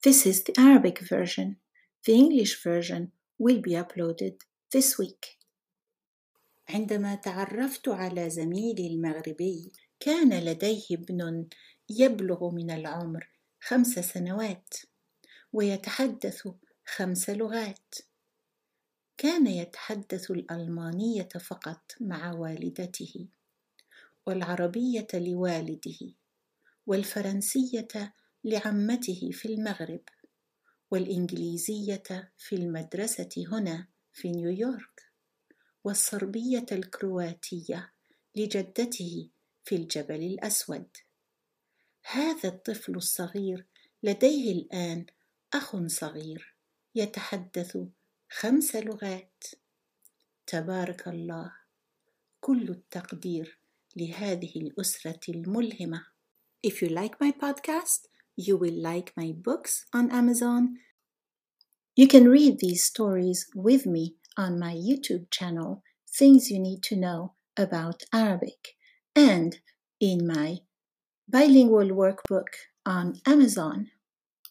This is the Arabic version. The English version will be uploaded this week. عندما تعرفت على زميلي المغربي كان لديه ابن يبلغ من العمر خمس سنوات ويتحدث خمس لغات كان يتحدث الألمانية فقط مع والدته والعربية لوالده والفرنسية لعمته في المغرب والإنجليزية في المدرسة هنا في نيويورك والصربية الكرواتية لجدته في الجبل الأسود. هذا الطفل الصغير لديه الآن أخ صغير يتحدث خمس لغات. تبارك الله كل التقدير لهذه الأسرة الملهمة. If you like my podcast, you will like my books on Amazon. You can read these stories with me on my YouTube channel, Things You Need to Know About Arabic, and in my bilingual workbook on Amazon.